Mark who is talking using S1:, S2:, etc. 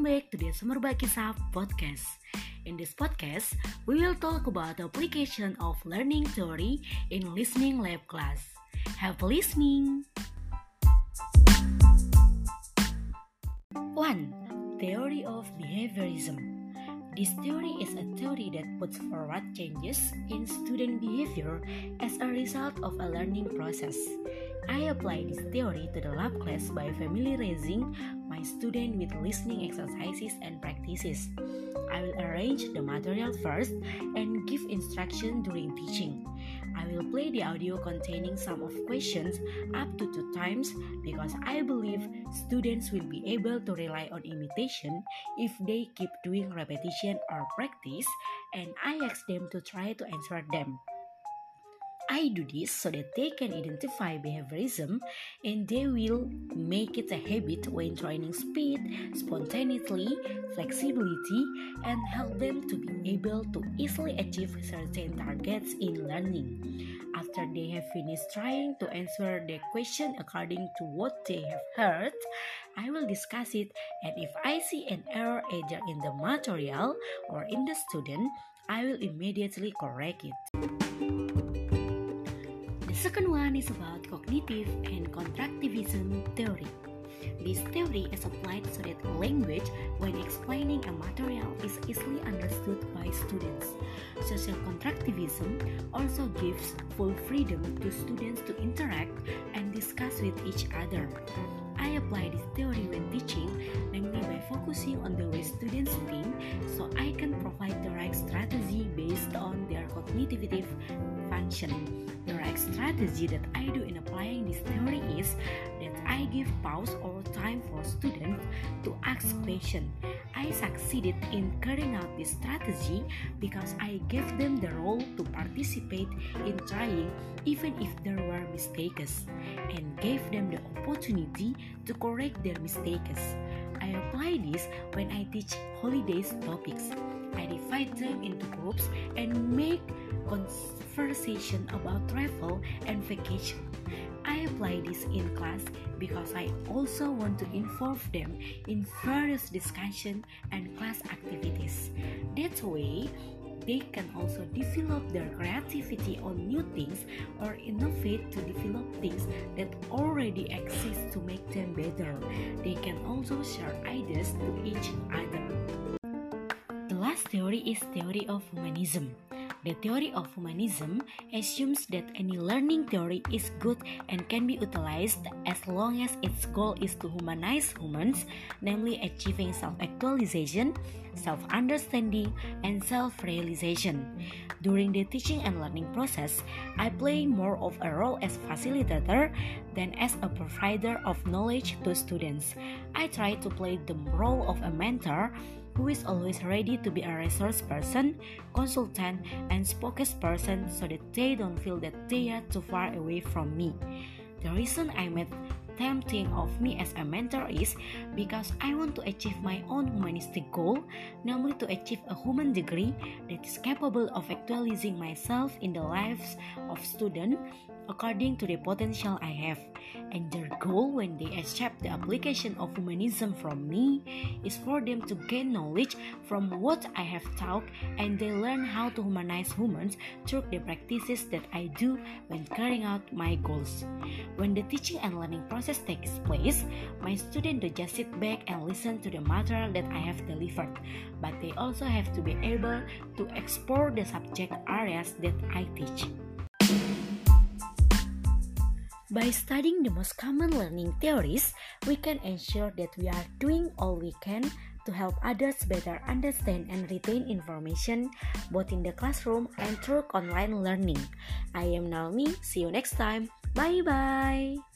S1: welcome back to the Semerbak Kisah podcast. In this podcast, we will talk about the application of learning theory in listening lab class. Have listening. 1. Theory of behaviorism. This theory is a theory that puts forward changes in student behavior as a result of a learning process. I apply this theory to the lab class by familiarizing my student with listening exercises and practices. I will arrange the material first and give instruction during teaching. I will play the audio containing some of questions up to two times because I believe students will be able to rely on imitation if they keep doing repetition or practice and I ask them to try to answer them. I do this so that they can identify behaviorism and they will make it a habit when training speed, spontaneity, flexibility, and help them to be able to easily achieve certain targets in learning. After they have finished trying to answer the question according to what they have heard, I will discuss it and if I see an error either in the material or in the student, I will immediately correct it. The second one is about cognitive and constructivism theory. This theory is applied so that language, when explaining a material, is easily understood by students. Social constructivism also gives full freedom to students to interact and discuss with each other. I apply this theory when teaching, namely by focusing on the way students think, so I can provide the right strategy based on their cognitive The right strategy that I do in applying this theory is that I give pause or time for students to ask questions. I succeeded in carrying out this strategy because I gave them the role to participate in trying even if there were mistakes and gave them the opportunity to correct their mistakes. I apply this when I teach holidays topics. I divide them into groups and make conversation about travel and vacation. I apply this in class because I also want to involve them in various discussion and class activities. That way, they can also develop their creativity on new things or innovate to develop things that already exist to make them better. They can also share ideas to each other. Theory is theory of humanism. The theory of humanism assumes that any learning theory is good and can be utilized as long as its goal is to humanize humans, namely achieving self actualization, self understanding, and self realization. During the teaching and learning process, I play more of a role as facilitator than as a provider of knowledge to students. I try to play the role of a mentor who is always ready to be a resource person, consultant, and spokesperson so that they don't feel that they are too far away from me. The reason I made tempting of me as a mentor is because I want to achieve my own humanistic goal, namely to achieve a human degree that is capable of actualizing myself in the lives of students according to the potential I have. And their goal when they accept the application of humanism from me is for them to gain knowledge from what I have taught and they learn how to humanize humans through the practices that I do when carrying out my goals. When the teaching and learning process takes place, my students don't just sit back and listen to the material that I have delivered, but they also have to be able to explore the subject areas that I teach. By studying the most common learning theories, we can ensure that we are doing all we can to help others better understand and retain information both in the classroom and through online learning. I am Naomi. See you next time. Bye bye.